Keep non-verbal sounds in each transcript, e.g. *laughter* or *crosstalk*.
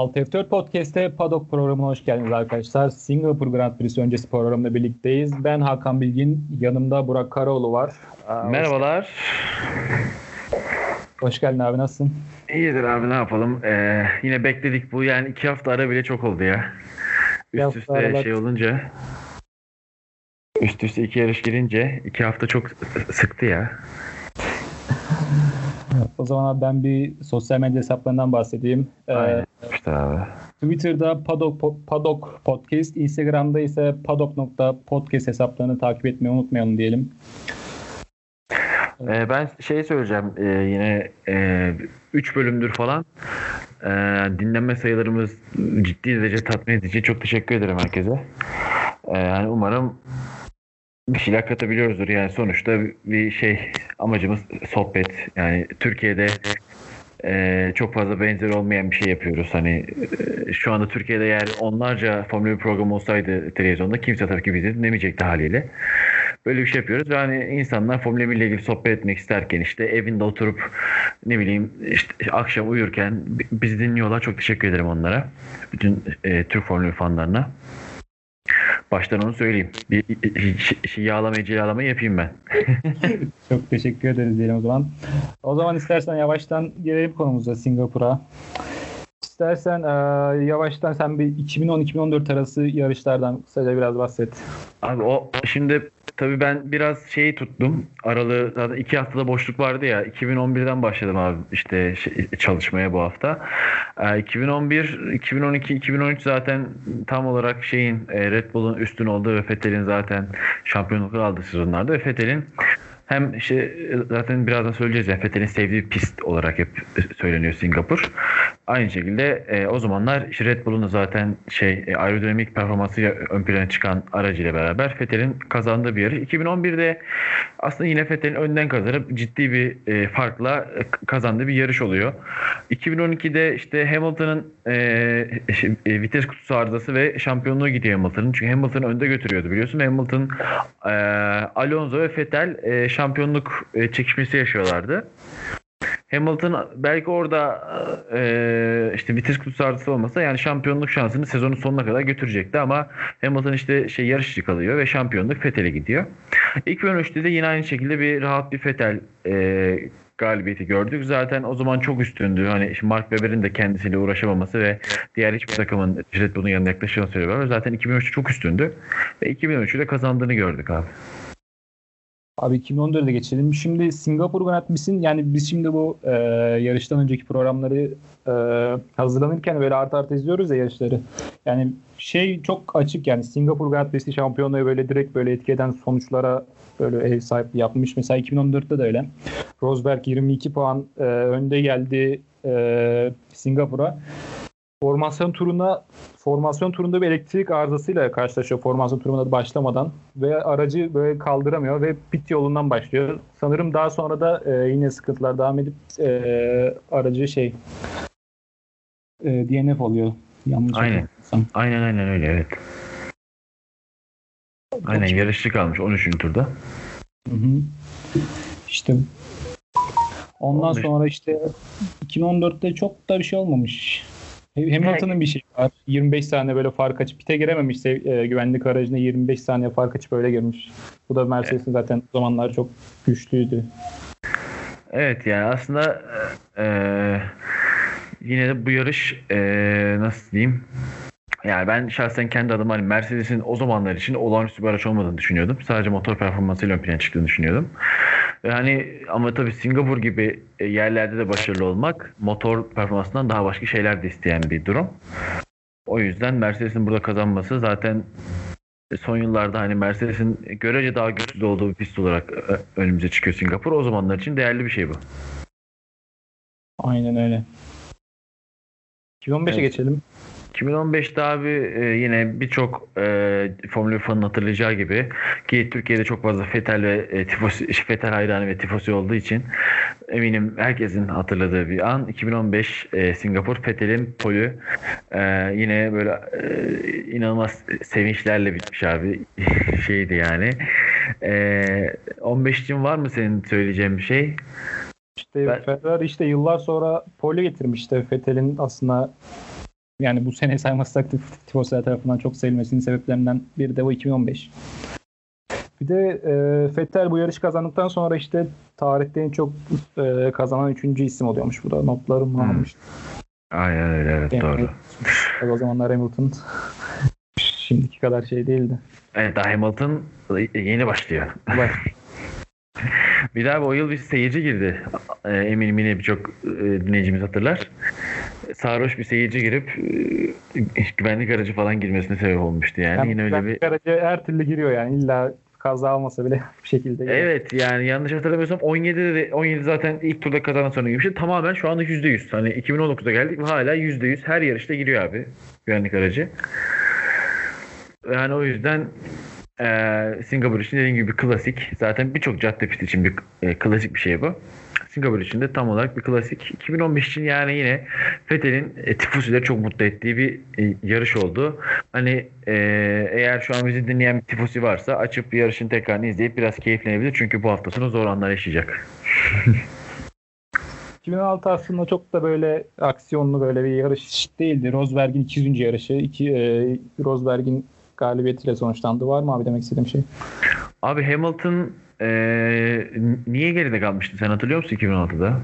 6 F4 Podcast'te Paddock programına hoş geldiniz arkadaşlar. Singapur Grand Prix öncesi programda birlikteyiz. Ben Hakan Bilgin, yanımda Burak Karaoğlu var. Aa, Merhabalar. Hoş geldin abi, nasılsın? İyidir abi ne yapalım. Ee, yine bekledik bu yani iki hafta ara bile çok oldu ya. Üst üste aralar... şey olunca üst üste iki yarış girince iki hafta çok sıktı ya. O zaman abi ben bir sosyal medya hesaplarından bahsedeyim. Ee. İşte abi. Twitter'da Padok, Padok Podcast, Instagram'da ise padok.podcast hesaplarını takip etmeyi unutmayalım diyelim. Ee, ben şey söyleyeceğim e, yine 3 e, bölümdür falan e, dinlenme sayılarımız ciddi derece tatmin edici. Çok teşekkür ederim herkese. E, yani umarım bir şeyler katabiliyoruzdur. Yani sonuçta bir şey amacımız sohbet. Yani Türkiye'de e, çok fazla benzer olmayan bir şey yapıyoruz. Hani e, şu anda Türkiye'de eğer onlarca Formula 1 programı olsaydı televizyonda kimse tabii ki bizi dinlemeyecekti haliyle. Böyle bir şey yapıyoruz ve hani insanlar Formula 1 ile ilgili sohbet etmek isterken işte evinde oturup ne bileyim işte akşam uyurken bizi dinliyorlar. Çok teşekkür ederim onlara. Bütün e, Türk Formula 1 fanlarına. Baştan onu söyleyeyim. Bir, yağlamayı yağlamayı yapayım ben. *laughs* Çok teşekkür ederiz diyelim o zaman. O zaman istersen yavaştan girelim konumuza Singapur'a. İstersen e, yavaştan sen bir 2010-2014 arası yarışlardan kısaca biraz bahset. Abi o şimdi tabii ben biraz şeyi tuttum. Aralığı zaten iki haftada boşluk vardı ya. 2011'den başladım abi işte şey, çalışmaya bu hafta. E, 2011, 2012, 2013 zaten tam olarak şeyin e, Red Bull'un üstün olduğu ve Fettel'in zaten şampiyonlukları aldığı sezonlarda ve Fettel'in hem işte zaten birazdan söyleyeceğiz ya Fethel'in sevdiği pist olarak hep söyleniyor Singapur. Aynı şekilde e, o zamanlar işte Red Bull'un zaten şey e, aerodinamik performansıyla ön plana çıkan aracıyla beraber Fethel'in kazandığı bir yarış. 2011'de aslında yine Fethel'in önden kazanıp ciddi bir e, farkla kazandığı bir yarış oluyor. 2012'de işte Hamilton'ın e, e, vites kutusu arızası ve şampiyonluğu gidiyor Hamilton'ın. Çünkü Hamilton önde götürüyordu biliyorsun. Hamilton, e, Alonso ve Vettel e, şampiyonluk e, çekişmesi yaşıyorlardı. Hamilton belki orada e, işte vites kutusu artısı olmasa yani şampiyonluk şansını sezonun sonuna kadar götürecekti ama Hamilton işte şey yarışçı kalıyor ve şampiyonluk Fethel'e gidiyor. 2013'te de yine aynı şekilde bir rahat bir Fettel e, galibiyeti gördük. Zaten o zaman çok üstündü. Hani Mark Webber'in de kendisiyle uğraşamaması ve diğer hiçbir takımın Red Bull'un yanına yaklaşamadığını söylüyorlar. Zaten 2013'te çok üstündü. Ve 2013'ü de kazandığını gördük abi. Abi 2014'e geçelim. Şimdi Singapur Grand yani biz şimdi bu e, yarıştan önceki programları e, hazırlanırken böyle art arta izliyoruz ya yarışları. Yani şey çok açık yani Singapur Grand Prix'si şampiyonluğu böyle direkt böyle etki eden sonuçlara böyle ev sahipliği yapmış. Mesela 2014'te de öyle. Rosberg 22 puan e, önde geldi e, Singapur'a formasyon turuna formasyon turunda bir elektrik arızasıyla karşılaşıyor formasyon turuna başlamadan ve aracı böyle kaldıramıyor ve pit yolundan başlıyor. Sanırım daha sonra da e, yine sıkıntılar devam edip e, aracı şey e, DNF oluyor. Yanlış aynen. Aynen aynen öyle evet. Aynen yarışçı kalmış 13. turda. Hı hı. İşte ondan 15. sonra işte 2014'te çok da bir şey olmamış. Hamilton'ın bir şey var. 25 saniye böyle fark açıp pite girememiş e, güvenlik aracına 25 saniye fark açıp öyle girmiş. Bu da Mercedes'in zaten o zamanlar çok güçlüydü. Evet yani aslında e, yine de bu yarış e, nasıl diyeyim yani ben şahsen kendi adıma hani Mercedes'in o zamanlar için olağanüstü bir araç olmadığını düşünüyordum. Sadece motor performansıyla ön plana çıktığını düşünüyordum. Ve hani ama tabii Singapur gibi e, yerlerde de başarılı olmak motor performansından daha başka şeyler de isteyen bir durum. O yüzden Mercedes'in burada kazanması zaten son yıllarda hani Mercedes'in görece daha güçlü olduğu bir pist olarak e, önümüze çıkıyor Singapur. O zamanlar için değerli bir şey bu. Aynen öyle. 2015'e evet. geçelim. 2015'te abi e, yine birçok e, Formula 1 fanın hatırlayacağı gibi ki Türkiye'de çok fazla Fetel ve e, tifosi, Fetel hayranı ve tifosi olduğu için eminim herkesin hatırladığı bir an 2015 e, Singapur Fetel'in polü e, yine böyle e, inanılmaz sevinçlerle bitmiş abi şeydi yani. E, 15 için var mı senin söyleyeceğin bir şey? İşte ben... Ferrari işte yıllar sonra pole getirmişti Fetel'in aslında yani bu sene saymazsak tifoslar tarafından çok sevilmesinin sebeplerinden biri de o 2015. Bir de e, Vettel bu yarış kazandıktan sonra işte tarihte en çok e, kazanan üçüncü isim oluyormuş. Bu da notlarım hmm. almış. Aynen öyle evet yani, doğru. O zamanlar Hamilton *laughs* şimdiki kadar şey değildi. Evet Hamilton yeni başlıyor. Baş. *laughs* bir daha o yıl bir seyirci girdi. E, eminim yine birçok e, dinleyicimiz hatırlar. Sarhoş bir seyirci girip e, güvenlik aracı falan girmesine sebep olmuştu yani. yani yine öyle bir aracı her türlü giriyor yani illa kaza almasa bile *laughs* bir şekilde. Giriyor. Evet yani yanlış hatırlamıyorsam 17'de de 17 zaten ilk turda kazanan sonra girmişti. Tamamen şu anda %100. Hani 2019'da geldik ve hala %100 her yarışta giriyor abi güvenlik aracı. Yani o yüzden e, Singapur için dediğim gibi klasik. Zaten birçok cadde pisti için bir e, klasik bir şey bu. Singapur için de tam olarak bir klasik. 2015 için yani yine Fethel'in e, tifusileri çok mutlu ettiği bir e, yarış oldu. Hani e, eğer şu an bizi dinleyen bir tifusi varsa açıp bir yarışın tekrarını izleyip biraz keyiflenebilir. Çünkü bu hafta sonu zor anlar yaşayacak. *laughs* 2006 aslında çok da böyle aksiyonlu böyle bir yarış değildi. Rosberg'in 200. yarışı. İki, e, Rosberg'in galibiyetiyle sonuçlandı. Var mı abi demek istediğim şey? Abi Hamilton ee, niye geride kalmıştı? Sen hatırlıyor musun 2016'da?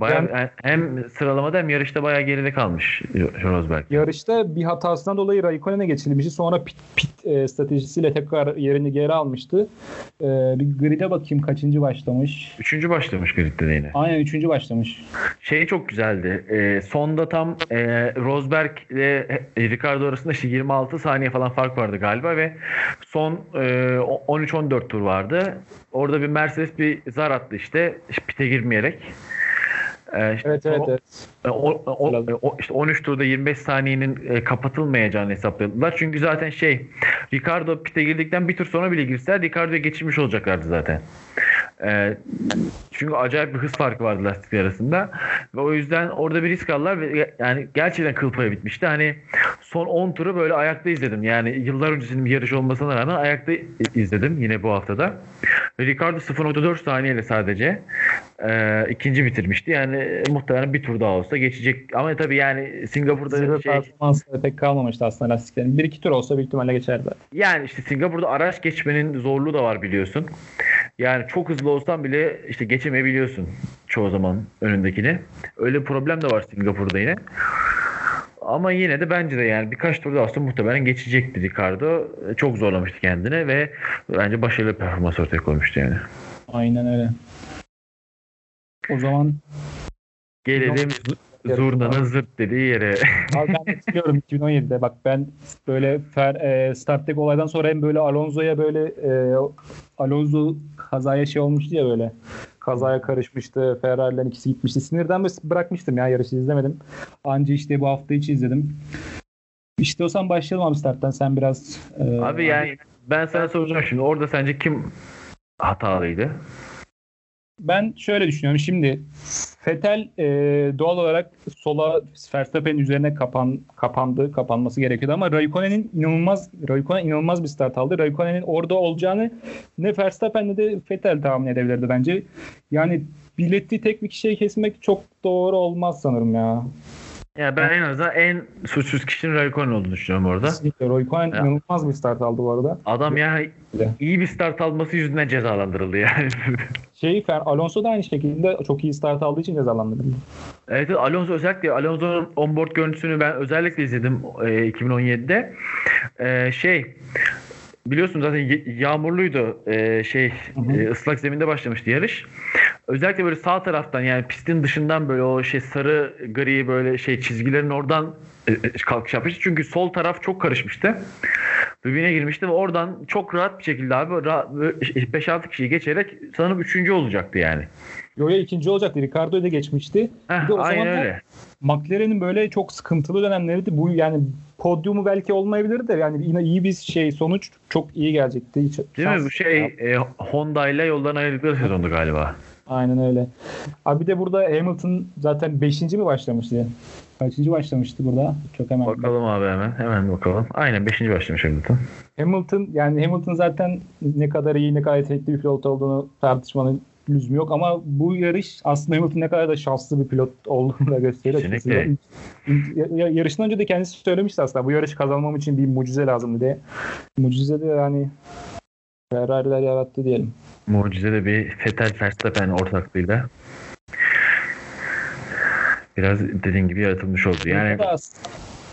Bayağı, yani, hem sıralamada hem yarışta bayağı geride kalmış Rosberg. Yarışta bir hatasından dolayı Raikkonen'e geçilmişti. Sonra pit, pit e, stratejisiyle tekrar yerini geri almıştı. E, bir grid'e bakayım kaçıncı başlamış. Üçüncü başlamış grid'de de yine. Aynen üçüncü başlamış. Şey çok güzeldi. E, sonda tam e, Rosberg ile Ricardo arasında işte 26 saniye falan fark vardı galiba ve son e, 13-14 tur vardı. Orada bir Mercedes bir zar attı işte pite girmeyerek. Ee, evet evet. O, evet. O, o, o, işte 13 turda 25 saniyenin e, kapatılmayacağını hesapladılar. Çünkü zaten şey Ricardo pite girdikten bir tur sonra bile girseler Ricardo'ya geçirmiş olacaklardı zaten. E, çünkü acayip bir hız farkı vardı lastikler arasında. Ve o yüzden orada bir risk aldılar ve yani gerçekten kıl payı bitmişti. Hani son 10 turu böyle ayakta izledim. Yani yıllar öncesinin bir yarış olmasına rağmen ayakta izledim yine bu haftada. Ve Ricardo 0.4 saniyeyle sadece e, ikinci bitirmişti. Yani muhtemelen bir tur daha olsa geçecek. Ama tabii yani Singapur'da Zirve şey... performansı pek kalmamıştı aslında lastiklerin. Bir iki tur olsa büyük ihtimalle geçerdi. Yani işte Singapur'da araç geçmenin zorluğu da var biliyorsun. Yani çok hızlı olsan bile işte geçemeyebiliyorsun çoğu zaman önündekini. Öyle bir problem de var Singapur'da yine. Ama yine de bence de yani birkaç tur daha sonra muhtemelen geçecekti Ricardo. Çok zorlamıştı kendine ve bence başarılı performans ortaya koymuştu yani. Aynen öyle. O zaman gelelim Zurna'nın zırt dediği yere. Abi ben hatırlıyorum *laughs* 2017'de bak ben böyle fer, e, starttaki olaydan sonra hem böyle Alonso'ya böyle e, Alonso kazaya şey olmuştu ya böyle kazaya karışmıştı. Ferrari'lerin ikisi gitmişti. Sinirden bırakmıştım ya yarışı izlemedim. Anca işte bu hafta içi izledim. İşte o zaman başlayalım abi starttan sen biraz. E, abi yani ben sana soracağım şimdi orada sence kim hatalıydı? Ben şöyle düşünüyorum. Şimdi Fetel e, doğal olarak sola Verstappen'in üzerine kapan kapandı, kapanması gerekiyordu ama Raikkonen'in inanılmaz Raikkonen inanılmaz bir start aldı. Raikkonen'in orada olacağını ne Verstappen ne de Fetel tahmin edebilirdi bence. Yani bileti tek bir kişiye kesmek çok doğru olmaz sanırım ya. Ya ben en azından en suçsuz kişinin Raikkonen olduğunu düşünüyorum orada. Kesinlikle. Raikkonen inanılmaz bir start aldı bu arada. Adam ya iyi bir start alması yüzünden cezalandırıldı yani. *laughs* şey Alonso da aynı şekilde çok iyi start aldığı için cezalandırıldı. Evet Alonso özellikle Alonso'nun onboard görüntüsünü ben özellikle izledim e, 2017'de. E, şey biliyorsun zaten yağmurluydu e, şey E, ıslak zeminde başlamıştı yarış. Özellikle böyle sağ taraftan yani pistin dışından böyle o şey sarı gri böyle şey çizgilerin oradan kalkış yapmıştı. Çünkü sol taraf çok karışmıştı. Birbirine girmişti ve oradan çok rahat bir şekilde abi 5-6 kişiyi geçerek sanırım 3. olacaktı yani. Yo ya ikinci olacaktı. Ricardo'yu da geçmişti. Heh, bir de o aynen öyle. McLaren'in böyle çok sıkıntılı dönemleriydi. Bu yani podyumu belki olmayabilir de yani yine iyi bir şey sonuç çok iyi gelecekti. Hiç Değil mi? Bu şey e, Honda ile yoldan ayrıldıkları sezondu galiba. Aynen öyle. Abi de burada Hamilton zaten 5. mi başlamıştı? Kaçıncı başlamıştı burada? Çok hemen. Bakalım abi hemen. Hemen bakalım. Aynen 5. başlamış Hamilton. Hamilton yani Hamilton zaten ne kadar iyi ne kadar yetenekli bir pilot olduğunu tartışmanın lüzum yok ama bu yarış aslında Hamilton ne kadar da şanslı bir pilot olduğunu da gösteriyor. Kesinlikle. Yarıştan önce de kendisi söylemişti aslında bu yarışı kazanmam için bir mucize lazım diye. Mucize de yani Ferrari'ler yarattı diyelim. Mucize de bir Vettel Verstappen ortaklığıyla biraz dediğin gibi yaratılmış oldu. Yani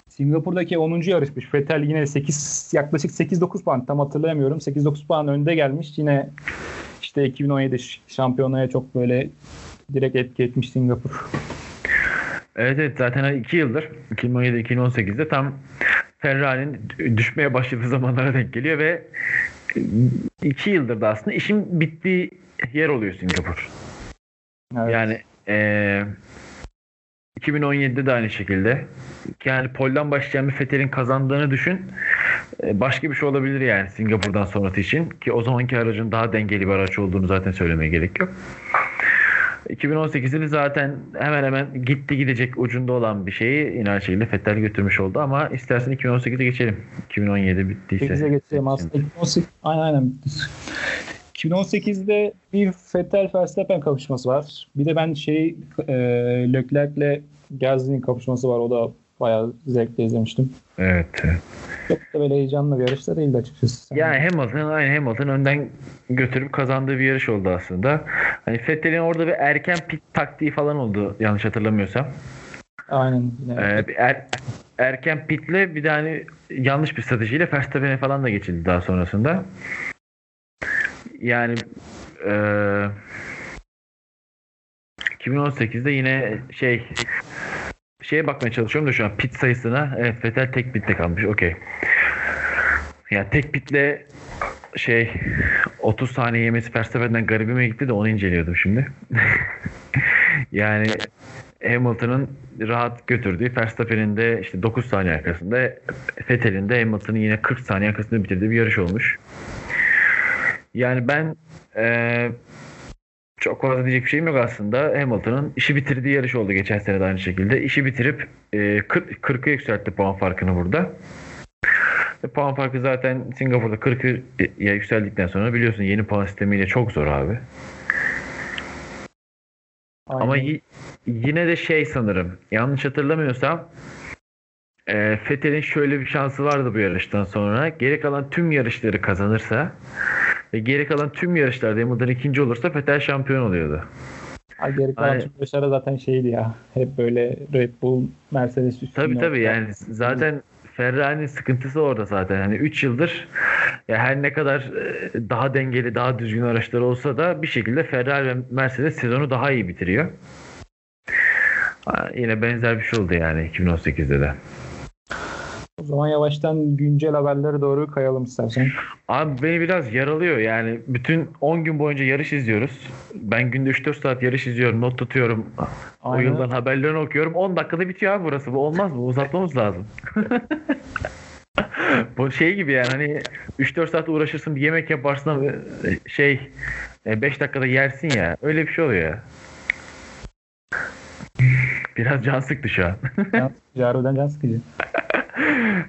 Singapur'daki 10. yarışmış. Vettel yine 8 yaklaşık 8-9 puan tam hatırlayamıyorum. 8-9 puan önde gelmiş. Yine işte 2017 şampiyonaya çok böyle direkt etki etmiş Singapur. Evet evet zaten 2 yıldır 2017-2018'de tam Ferrari'nin düşmeye başladığı *laughs* zamanlara denk geliyor ve 2 yıldır da aslında işin bittiği yer oluyor Singapur. Evet. Yani ee, 2017'de de aynı şekilde. Yani poldan başlayan bir Fethel'in kazandığını düşün. Başka bir şey olabilir yani Singapur'dan sonrası için. Ki o zamanki aracın daha dengeli bir araç olduğunu zaten söylemeye gerek yok. 2018'de zaten hemen hemen gitti gidecek ucunda olan bir şeyi yine aynı şekilde Fettel götürmüş oldu ama istersen 2018'e geçelim. 2017 bittiyse. 8'e geçelim aslında. 2018, aynen aynen. 2018'de bir Vettel Verstappen kapışması var. Bir de ben şey e, Leclerc'le Gasly'nin kapışması var. O da bayağı zevkle izlemiştim. Evet. Çok da böyle heyecanlı bir yarış da değildi açıkçası. Yani Hamilton aynı Hamilton önden götürüp kazandığı bir yarış oldu aslında. Hani Vettel'in orada bir erken pit taktiği falan oldu yanlış hatırlamıyorsam. Aynen. Ee, er, erken pitle bir de hani yanlış bir stratejiyle Verstappen'e falan da geçildi daha sonrasında. Yani e, 2018'de yine şey şeye bakmaya çalışıyorum da şu an pit sayısına. Evet Vettel tek pitte kalmış. Okey. Yani tek pitle şey 30 saniye yemesi Verstappen'den garibime gitti de onu inceliyordum şimdi. *laughs* yani Hamilton'ın rahat götürdüğü Verstappen'in de işte 9 saniye arkasında Vettel'in de Hamilton'ın yine 40 saniye arkasında bitirdiği bir yarış olmuş. Yani ben e, çok fazla diyecek bir şeyim yok aslında. Hamilton'ın işi bitirdiği yarış oldu geçen sene de aynı şekilde. İşi bitirip e, 40, 40'a yükseltti puan farkını burada. E, puan farkı zaten Singapur'da 40'a yükseldikten sonra biliyorsun yeni puan sistemiyle çok zor abi. Aynen. Ama yine de şey sanırım yanlış hatırlamıyorsam e, Fethel'in şöyle bir şansı vardı bu yarıştan sonra. Geri kalan tüm yarışları kazanırsa ve geri kalan tüm yarışlarda Hamilton ikinci olursa Vettel şampiyon oluyordu. Ay geri kalan Ay, tüm yarışlarda zaten şeydi ya. Hep böyle Red Bull, Mercedes üstünde. Tabii tabii yani zaten Ferrari'nin sıkıntısı orada zaten. Hani 3 yıldır ya her ne kadar e, daha dengeli, daha düzgün araçlar olsa da bir şekilde Ferrari ve Mercedes sezonu daha iyi bitiriyor. Yine benzer bir şey oldu yani 2018'de de. Zaman yavaştan güncel haberlere doğru kayalım istersen. Abi beni biraz yaralıyor yani bütün 10 gün boyunca yarış izliyoruz. Ben günde 3-4 saat yarış izliyorum, not tutuyorum. Aynen. O yıldan haberlerini okuyorum. 10 dakikada bitiyor abi burası. Bu olmaz mı? Uzatmamız lazım. *laughs* Bu şey gibi yani hani 3-4 saat uğraşırsın bir yemek yaparsın e, şey 5 e, dakikada yersin ya. Öyle bir şey oluyor ya. Biraz can sıktı şu an. can. Harbiden can sıkıcı. *laughs*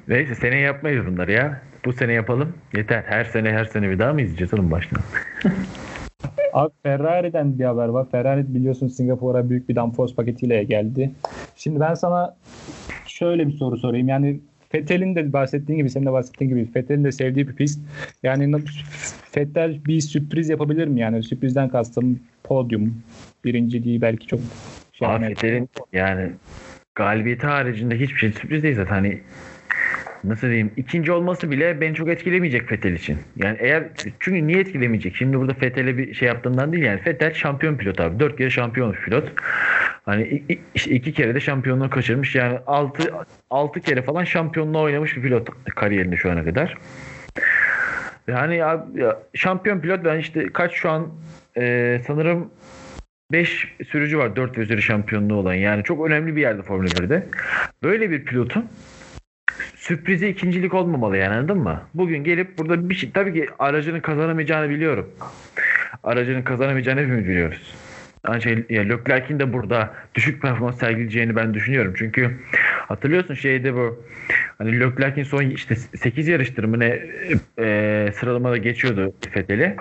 Neyse sene yapmayız bunları ya. Bu sene yapalım. Yeter. Her sene her sene bir daha mı izleyeceğiz oğlum baştan? *laughs* Abi Ferrari'den bir haber var. Ferrari biliyorsun Singapur'a büyük bir downforce paketiyle geldi. Şimdi ben sana şöyle bir soru sorayım. Yani Fettel'in de bahsettiğin gibi, senin de bahsettiğin gibi Fettel'in de sevdiği bir pist. Yani Fettel bir sürpriz yapabilir mi? Yani sürprizden kastım podyum, birinciliği belki çok şey Fettel'in yani galibiyeti haricinde hiçbir şey sürpriz değil zaten. Hani nasıl diyeyim ikinci olması bile beni çok etkilemeyecek Fettel için. Yani eğer çünkü niye etkilemeyecek? Şimdi burada Fettel'e bir şey yaptığımdan değil yani. Fettel şampiyon pilot abi. Dört kere şampiyon pilot. Hani işte iki kere de şampiyonluğu kaçırmış. Yani altı, altı kere falan şampiyonluğu oynamış bir pilot kariyerinde şu ana kadar. Yani ya, ya, şampiyon pilot ben işte kaç şu an e, sanırım 5 sürücü var 4 ve üzeri şampiyonluğu olan. Yani çok önemli bir yerde Formula 1'de. Böyle bir pilotun sürprizi ikincilik olmamalı yani anladın mı? Bugün gelip burada bir şey tabii ki aracının kazanamayacağını biliyorum. Aracının kazanamayacağını hepimiz biliyoruz. Ancak şey, ya Leclerc'in de burada düşük performans sergileyeceğini ben düşünüyorum. Çünkü hatırlıyorsun şeyde bu Hani Leclerc'in son işte 8 yarıştır mı ne e, sıralamada geçiyordu Fethel'i.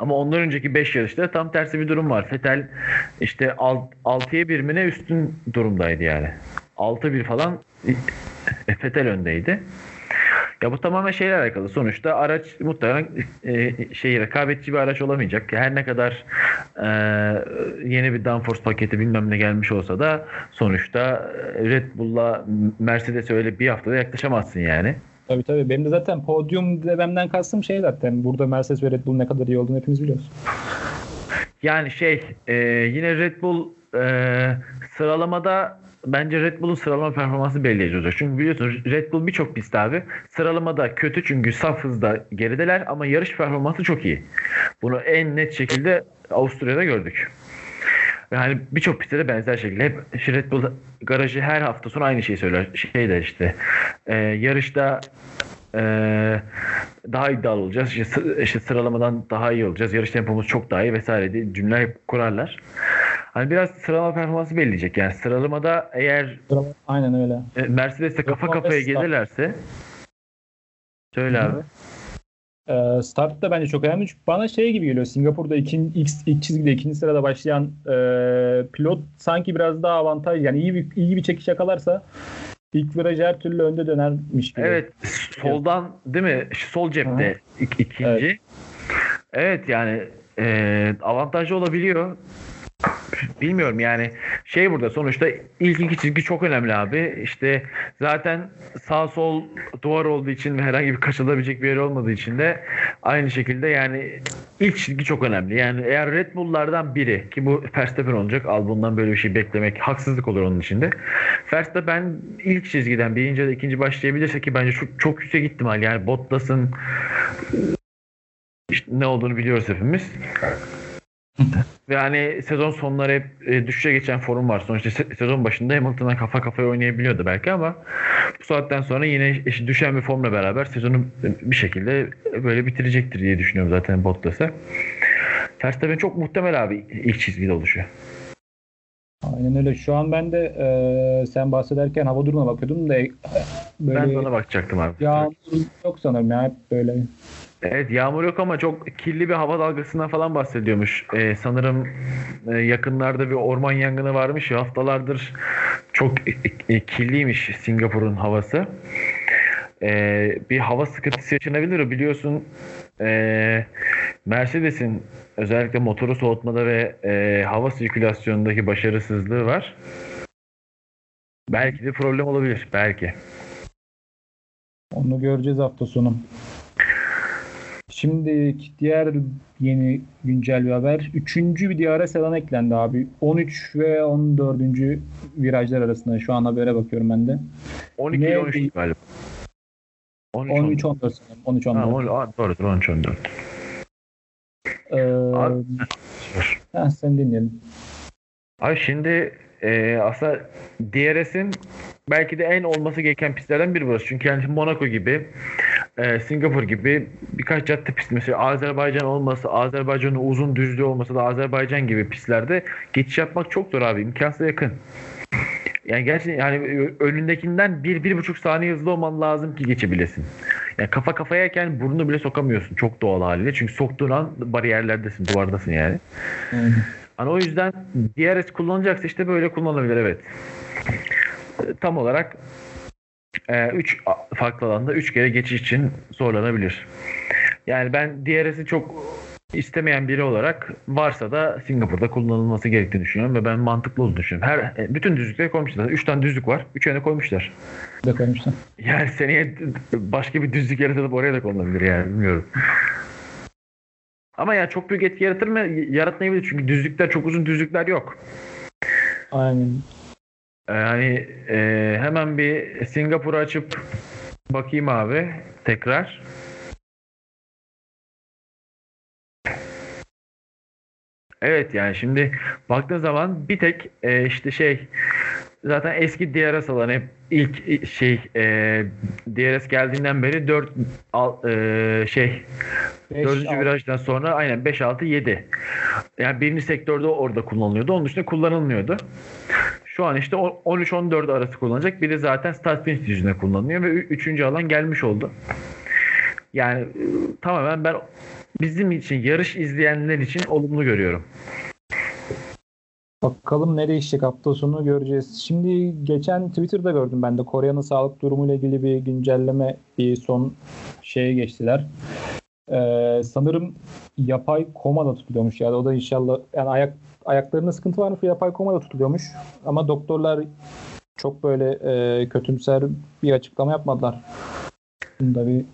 Ama ondan önceki 5 yarışta tam tersi bir durum var. Fetel işte 6'ya 1 mi ne üstün durumdaydı yani. 6-1 falan Fetel öndeydi. Ya bu tamamen şeyle alakalı. Sonuçta araç muhtemelen e, şey rekabetçi bir araç olamayacak. Her ne kadar e, yeni bir downforce paketi bilmem ne gelmiş olsa da sonuçta Red Bull'la Mercedes öyle bir haftada yaklaşamazsın yani. Tabii tabii. Benim de zaten podyum dememden kastım şey zaten. Burada Mercedes ve Red Bull ne kadar iyi olduğunu hepimiz biliyoruz. Yani şey e, yine Red Bull e, sıralamada bence Red Bull'un sıralama performansı belirleyici olacak. Çünkü biliyorsunuz Red Bull birçok pist abi sıralamada kötü çünkü saf hızda gerideler ama yarış performansı çok iyi. Bunu en net şekilde Avusturya'da gördük. Yani birçok pistte de benzer şekilde hep Red Bull garajı her hafta sonu aynı şeyi söyler. Şey de işte e, yarışta e, daha iddialı olacağız. İşte, işte sıralamadan daha iyi olacağız. Yarış tempomuz çok daha iyi vesaire diye cümle hep kurarlar. Hani biraz sıralama performansı belirleyecek. Yani sıralamada eğer Aynen öyle. E, Mercedes'te kafa kafaya gelirlerse söyle abi. Ee, start da bence çok önemli. Çünkü bana şey gibi geliyor. Singapur'da ikinci, ilk, ilk çizgide ikinci sırada başlayan e, pilot sanki biraz daha avantaj. Yani iyi bir, iyi bir çekiş yakalarsa ilk viraj her türlü önde dönermiş gibi. Evet. *laughs* Soldan değil mi? Sol cepte ik, ikinci. Evet. evet yani e, avantajlı olabiliyor. Bilmiyorum yani şey burada sonuçta ilk iki çizgi çok önemli abi. İşte zaten sağ sol duvar olduğu için ve herhangi bir kaçılabilecek bir yer olmadığı için de aynı şekilde yani ilk çizgi çok önemli. Yani eğer Red Bull'lardan biri ki bu Verstappen olacak Albon'dan böyle bir şey beklemek haksızlık olur onun içinde. Verstappen ilk çizgiden birinci ya ikinci başlayabilirse ki bence çok, çok yüksek ihtimal yani Bottas'ın işte ne olduğunu biliyoruz hepimiz. Ve hani sezon sonları hep e, düşüşe geçen forum var. Sonuçta se- sezon başında Hamilton'a kafa kafaya oynayabiliyordu belki ama bu saatten sonra yine işte düşen bir formla beraber sezonu bir şekilde böyle bitirecektir diye düşünüyorum zaten Bottas'a. Verstappen çok muhtemel abi ilk çizgide oluşuyor. Aynen öyle. Şu an ben de e, sen bahsederken hava durumuna bakıyordum da e, böyle ben de ona bakacaktım abi. Yağmur yok sanırım ya hep böyle. Evet yağmur yok ama çok kirli bir hava dalgasından falan bahsediyormuş. Ee, sanırım e, yakınlarda bir orman yangını varmış haftalardır çok e, kirliymiş Singapur'un havası. Ee, bir hava sıkıntısı yaşanabilir. Biliyorsun e, Mercedes'in özellikle motoru soğutmada ve e, hava sirkülasyonundaki başarısızlığı var. Belki de problem olabilir. Belki. Onu göreceğiz hafta sonu. Şimdi diğer yeni güncel bir haber. Üçüncü bir DRS sedan eklendi abi. 13 ve 14. virajlar arasında. Şu an habere bakıyorum ben de. 12 ne, 13 galiba. 13 14 sanırım. 13 14. Ha, doğrudur 13 14. Ee, abi, ha, sen dinleyelim. Abi şimdi e, aslında DRS'in belki de en olması gereken pistlerden biri burası. Çünkü yani Monaco gibi, e, Singapur gibi birkaç cadde pisti mesela Azerbaycan olması, Azerbaycan'ın uzun düzlüğü olması da Azerbaycan gibi pistlerde geçiş yapmak çok zor abi. imkansız yakın. Yani gerçekten yani önündekinden bir, bir buçuk saniye hızlı olman lazım ki geçebilesin. Yani kafa kafayayken burnunu bile sokamıyorsun çok doğal haliyle. Çünkü soktuğun an bariyerlerdesin, duvardasın yani. Hani o yüzden DRS kullanacaksa işte böyle kullanılabilir evet. Tam olarak 3 e, farklı alanda 3 kere geçiş için zorlanabilir. Yani ben DRS'i çok istemeyen biri olarak varsa da Singapur'da kullanılması gerektiğini düşünüyorum ve ben mantıklı olduğunu düşünüyorum. Her e, bütün düzlükleri koymuşlar. 3 tane düzlük var. 3 yöne koymuşlar. De koymuşlar. Yani seneye başka bir düzlük yaratılıp oraya da konulabilir yani bilmiyorum. Ama ya çok büyük etki yaratır mı? Yaratmayabilir çünkü düzlükler çok uzun düzlükler yok. Aynen. Yani e, hemen bir Singapur'u açıp bakayım abi tekrar. Evet yani şimdi baktığın zaman bir tek e, işte şey zaten eski DRS alan hep ilk şey e, DRS geldiğinden beri 4 e, şey 4. virajdan sonra aynen 5 6 7. Yani birinci sektörde orada kullanılıyordu. Onun dışında kullanılmıyordu. Şu an işte 13-14 arası kullanacak. Biri zaten start finish yüzüne kullanılıyor ve üçüncü alan gelmiş oldu. Yani e, tamamen ben bizim için yarış izleyenler için olumlu görüyorum. Bakalım ne değişecek hafta sonu göreceğiz. Şimdi geçen Twitter'da gördüm ben de Kore'nin sağlık durumuyla ilgili bir güncelleme bir son şeye geçtiler. Ee, sanırım yapay komada tutuluyormuş yani o da inşallah yani ayak ayaklarında sıkıntı varmış yapay komada tutuluyormuş ama doktorlar çok böyle e, kötümser bir açıklama yapmadılar. Bunda bir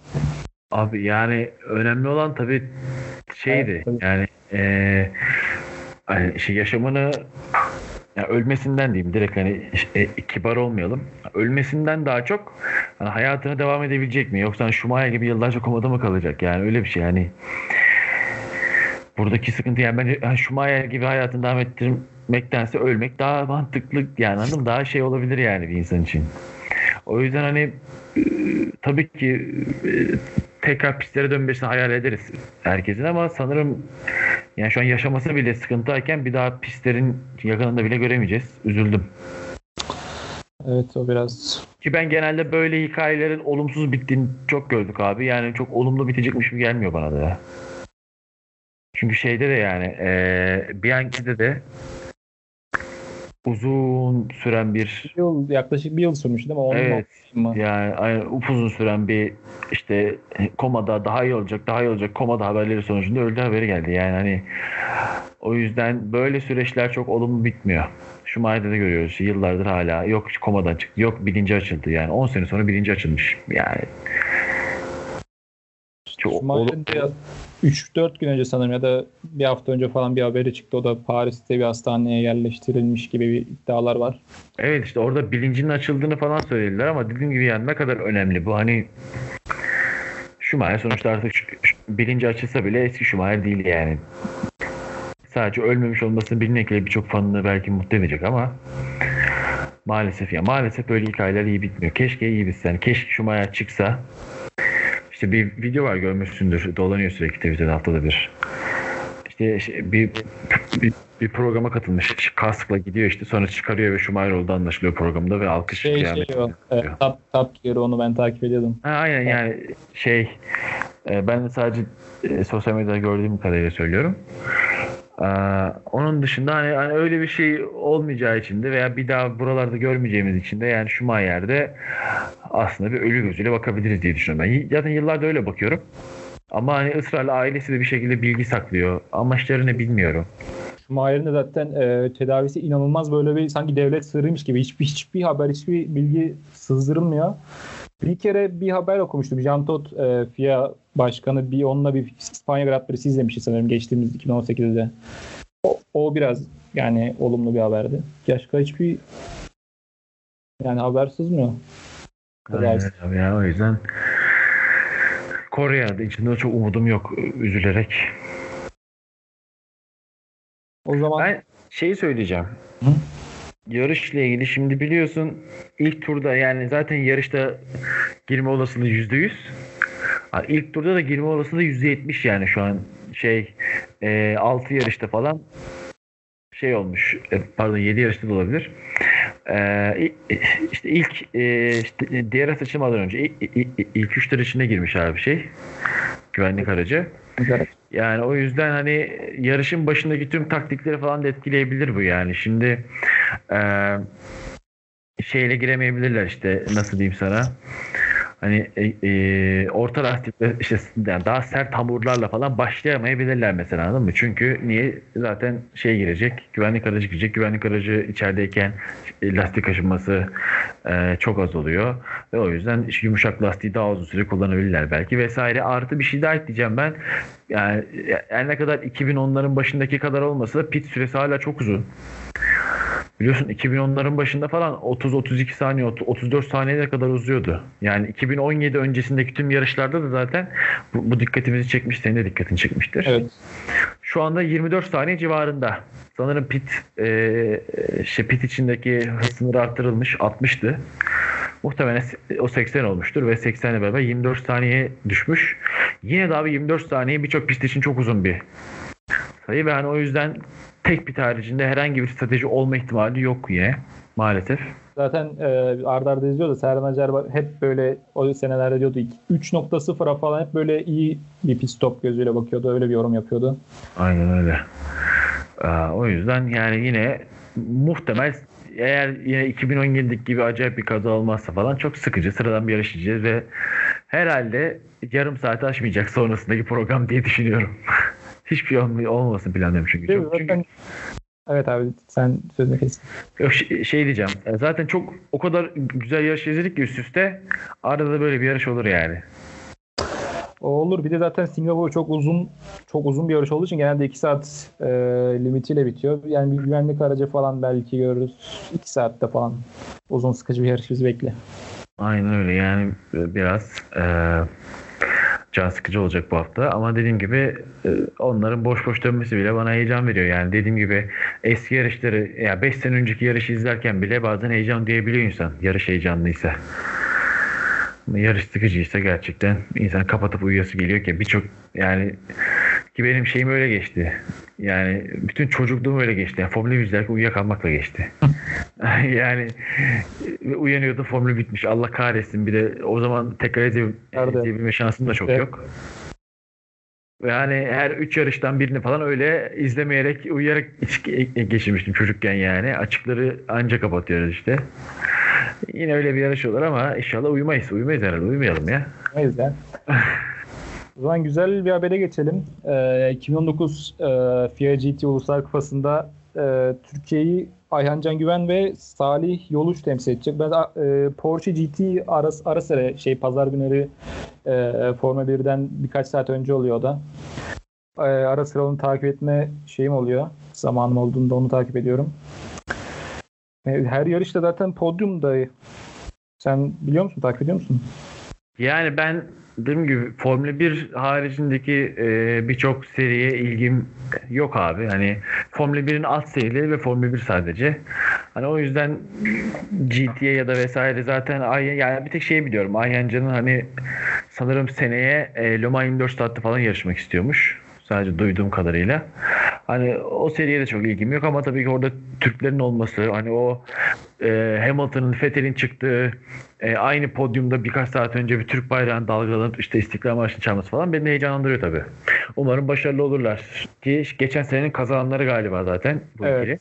Abi yani önemli olan tabii şeydi Evet, tabii. yani e, hani şey yaşamını yani ölmesinden diyeyim direkt hani e, kibar olmayalım. Ölmesinden daha çok hani hayatına devam edebilecek mi? Yoksa hani Schumacher gibi yıllarca komada mı kalacak? Yani öyle bir şey yani. Buradaki sıkıntı yani bence yani Schumacher gibi hayatını devam ettirmektense ölmek daha mantıklı yani anladın mı? Daha şey olabilir yani bir insan için. O yüzden hani e, tabii ki e, tekrar pistlere dönmesini hayal ederiz herkesin ama sanırım yani şu an yaşaması bile sıkıntıyken bir daha pistlerin yakınında bile göremeyeceğiz. Üzüldüm. evet o biraz Ki ben genelde böyle hikayelerin olumsuz bittiğini çok gördük abi. Yani çok olumlu bitecekmiş gibi gelmiyor bana da ya. Çünkü şeyde de yani eee Bianchi'de de uzun süren bir bir yıl, yaklaşık bir yıl sürmüş değil mi? Onun Evet. mı? yani aynen upuzun süren bir işte komada daha iyi olacak daha iyi olacak komada haberleri sonucunda öldü haberi geldi. Yani hani o yüzden böyle süreçler çok olumlu bitmiyor. Schumacher'de de görüyoruz yıllardır hala yok komadan çıktı yok bilinci açıldı yani 10 sene sonra bilinci açılmış yani. Çok de 3-4 gün önce sanırım ya da bir hafta önce falan bir haberi çıktı. O da Paris'te bir hastaneye yerleştirilmiş gibi bir iddialar var. Evet işte orada bilincinin açıldığını falan söylediler ama dediğim gibi yani ne kadar önemli bu hani Schumacher sonuçta artık bilinci açılsa bile eski Schumacher değil yani. Sadece ölmemiş olmasını bilmek bile birçok fanını belki mutlu edecek ama maalesef ya maalesef böyle hikayeler iyi bitmiyor. Keşke iyi bitse. Yani keşke Schumacher çıksa işte bir video var görmüşsündür. Dolanıyor sürekli Twitter'da haftada bir. İşte şey- bir, bir, bir programa katılmış. Kaskla gidiyor işte sonra çıkarıyor ve Schumacher oldu anlaşılıyor programda ve alkış Şey şey kıyameti o. E, top, top Gear onu ben takip ediyordum. Ha, aynen yani şey e, ben de sadece e, sosyal medyada gördüğüm kadarıyla söylüyorum. Ee, onun dışında hani, hani öyle bir şey olmayacağı için de veya bir daha buralarda görmeyeceğimiz için de yani Schumacher'de aslında bir ölü gözüyle bakabiliriz diye düşünüyorum. Ben zaten yıllardır öyle bakıyorum. Ama hani ısrarla ailesi de bir şekilde bilgi saklıyor. Amaçları bilmiyorum. Schumacher'in de zaten e, tedavisi inanılmaz böyle bir sanki devlet sırrıymış gibi. Hiçbir, hiçbir haber, hiçbir bilgi sızdırılmıyor. Bir kere bir haber okumuştum. Jean Todt e, FIA başkanı bir onunla bir İspanya Grand Prix'si izlemişti sanırım geçtiğimiz 2018'de. O, o biraz yani olumlu bir haberdi. Başka hiçbir yani haber sızmıyor. Aynen abi ya, o yüzden Kore'de içinde çok umudum yok üzülerek. O zaman Ben şeyi söyleyeceğim. Hı? Yarışla ilgili şimdi biliyorsun ilk turda yani zaten yarışta girme olasılığı yüzde yüz. İlk turda da girme olasılığı yüzde yetmiş yani şu an şey e, 6 yarışta falan şey olmuş e, pardon 7 yarışta da olabilir. E, i- işte ilk e, işte diğer açılmadan önce ilk, ilk, ilk üç tur içine girmiş abi şey güvenlik aracı. Yani o yüzden hani yarışın başındaki tüm taktikleri falan da etkileyebilir bu yani. Şimdi eee şeyle giremeyebilirler işte nasıl diyeyim sana. Hani e, e, orta lastikle işte yani daha sert hamurlarla falan başlayamayabilirler mesela anladın mı? Çünkü niye zaten şey girecek güvenlik aracı girecek güvenlik aracı içerideyken e, lastik aşınması e, çok az oluyor ve o yüzden yumuşak lastiği daha uzun süre kullanabilirler belki vesaire artı bir şey daha ekleyeceğim ben yani her ne kadar 2010'ların başındaki kadar olmasa da pit süresi hala çok uzun. Biliyorsun 2010'ların başında falan 30-32 saniye, 34 saniyeye kadar uzuyordu. Yani 2017 öncesindeki tüm yarışlarda da zaten bu, bu dikkatimizi çekmiş, senin de dikkatini çekmiştir. evet. Şu anda 24 saniye civarında. Sanırım pit e, şey pit içindeki hız sınırı arttırılmış 60'tı. Muhtemelen o 80 olmuştur ve 80 ile beraber 24 saniye düşmüş. Yine de abi 24 saniye birçok pist için çok uzun bir sayı ve hani o yüzden tek pit haricinde herhangi bir strateji olma ihtimali yok yine maalesef. Zaten e, arda arda izliyordu. Serhan Acar hep böyle o senelerde diyordu 3.0'a falan hep böyle iyi bir pit stop gözüyle bakıyordu. Öyle bir yorum yapıyordu. Aynen öyle. Aa, o yüzden yani yine muhtemel eğer yine 2017'deki gibi acayip bir kaza olmazsa falan çok sıkıcı sıradan bir yarış ve herhalde yarım saat aşmayacak sonrasındaki program diye düşünüyorum. *laughs* Hiçbir şey olm- olmasın planlıyorum çünkü. Değil Çok, çünkü Evet abi sen sözünü. Yok, şey, şey diyeceğim. e, Zaten çok o kadar güzel yarış izledik ki üst üste. Arada da böyle bir yarış olur yani. O olur. Bir de zaten Singapur çok uzun çok uzun bir yarış olduğu için genelde 2 saat e, limitiyle bitiyor. Yani bir güvenlik aracı falan belki görürüz. 2 saatte falan. Uzun sıkıcı bir yarış bizi bekle. Aynen öyle yani biraz e, can sıkıcı olacak bu hafta. Ama dediğim gibi e, onların boş boş dönmesi bile bana heyecan veriyor. Yani dediğim gibi eski yarışları ya 5 sene önceki yarışı izlerken bile bazen heyecan diyebiliyor insan. Yarış heyecanlıysa. Yarış sıkıcıysa gerçekten insan kapatıp uyuyası geliyor ki birçok yani ki benim şeyim öyle geçti. Yani bütün çocukluğum öyle geçti. Yani Formula 1 izlerken uyuyakalmakla geçti. *laughs* yani ve uyanıyordum formül bitmiş. Allah kahretsin. Bir de o zaman tekrar izleyebilme şansım da çok Evet. yok. Ve hani her üç yarıştan birini falan öyle izlemeyerek, uyuyarak iç- geçirmiştim çocukken yani. Açıkları anca kapatıyoruz işte. Yine öyle bir yarış olur ama inşallah uyumayız. Uyumayız herhalde. Uyumayalım ya. O yüzden. *laughs* o zaman güzel bir habere geçelim. Ee, 2019 e, FIA GT Uluslar Kupası'nda e, Türkiye'yi Ayhan Can Güven ve Salih Yoluç temsil edecek. Ben e, Porsche GT ara, ara sıra şey pazar günleri e, Formula 1'den birkaç saat önce oluyor da. E, ara sıra onu takip etme şeyim oluyor. Zamanım olduğunda onu takip ediyorum. E, her yarışta zaten podyumda. Sen biliyor musun? Takip ediyor musun? Yani ben dediğim gibi Formula 1 haricindeki e, birçok seriye ilgim yok abi. Hani Formula 1'in alt serileri ve Formula 1 sadece. Hani o yüzden GT'ye ya da vesaire zaten Ay yani bir tek şey biliyorum. Ayhancı'nın hani sanırım seneye e, Le Mans 24 saatte falan yarışmak istiyormuş. Sadece duyduğum kadarıyla. Hani o seriye de çok ilgim yok ama tabii ki orada Türklerin olması, hani o e, Hamilton'ın, Vettel'in çıktığı e, aynı podyumda birkaç saat önce bir Türk bayrağını dalgalanıp işte İstiklal Marşı'nı çalması falan beni heyecanlandırıyor tabii. Umarım başarılı olurlar. Ki geçen senenin kazananları galiba zaten bu ikili.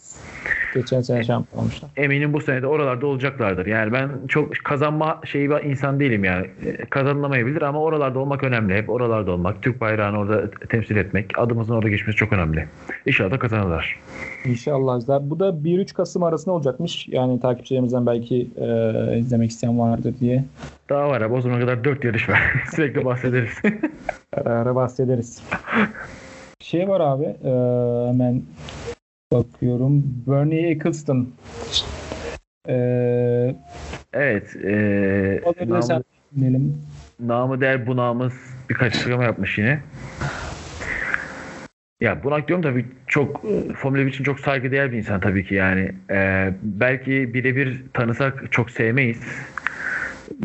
Geçen sene şampiyon olmuşlar. Eminim bu sene de oralarda olacaklardır. Yani ben çok kazanma şeyi bir insan değilim yani. Kazanılamayabilir ama oralarda olmak önemli. Hep oralarda olmak, Türk bayrağını orada temsil etmek, adımızın orada geçmesi çok önemli. İnşallah da kazanırlar. İnşallah. Bu da 1-3 Kasım arasında olacakmış. Yani takipçilerimizden belki e, izlemek isteyen vardır diye Daha var abi o zamana kadar 4 yarış var. *laughs* Sürekli bahsederiz. ara ara bahsederiz. Şey var abi e, hemen bakıyorum. Bernie Eccleston. E, evet. E, Olabilir namı, dinleyelim. namı der bunağımız birkaç açıklama yapmış yine. Ya bunak diyorum tabii çok e, Formula 1 için çok saygıdeğer bir insan tabii ki yani. E, belki birebir tanısak çok sevmeyiz.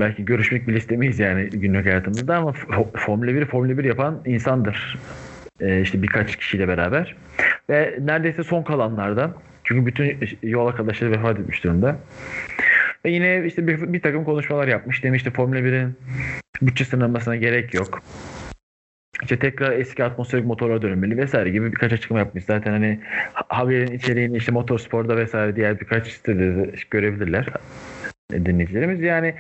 Belki görüşmek bile istemeyiz yani günlük hayatımızda ama Formula 1 Formula 1 yapan insandır. E, işte birkaç kişiyle beraber. Ve neredeyse son kalanlardan. Çünkü bütün yol arkadaşları vefat etmiş durumda. Ve yine işte bir, bir takım konuşmalar yapmış. Demişti Formula 1'in bütçe sınırlamasına gerek yok. İşte tekrar eski atmosferik motorlara dönülmeli vesaire gibi birkaç açıklama yapmış. Zaten hani haberin içeriğini işte motorsporda vesaire diğer birkaç sitede de görebilirler dinleyicilerimiz. Yani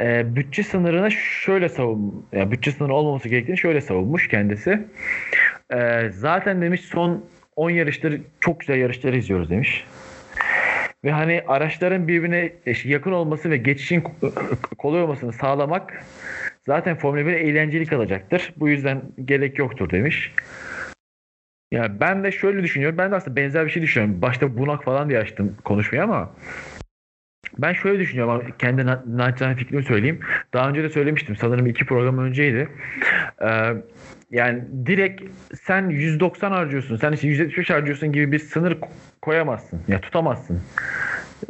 e, bütçe sınırına şöyle savun, yani bütçe sınırı olmaması gerektiğini şöyle savunmuş kendisi. E, zaten demiş son 10 yarıştır çok güzel yarışlar izliyoruz demiş. Ve hani araçların birbirine yakın olması ve geçişin kolay olmasını sağlamak zaten Formula 1 eğlenceli kalacaktır. Bu yüzden gerek yoktur demiş. Ya ben de şöyle düşünüyorum. Ben de aslında benzer bir şey düşünüyorum. Başta bunak falan diye açtım konuşmayı ama ben şöyle düşünüyorum ama kendi na- naçizane fikrimi söyleyeyim. Daha önce de söylemiştim. Sanırım iki program önceydi. Ee, yani direkt sen 190 harcıyorsun, sen işte 175 harcıyorsun gibi bir sınır koyamazsın. Ya tutamazsın.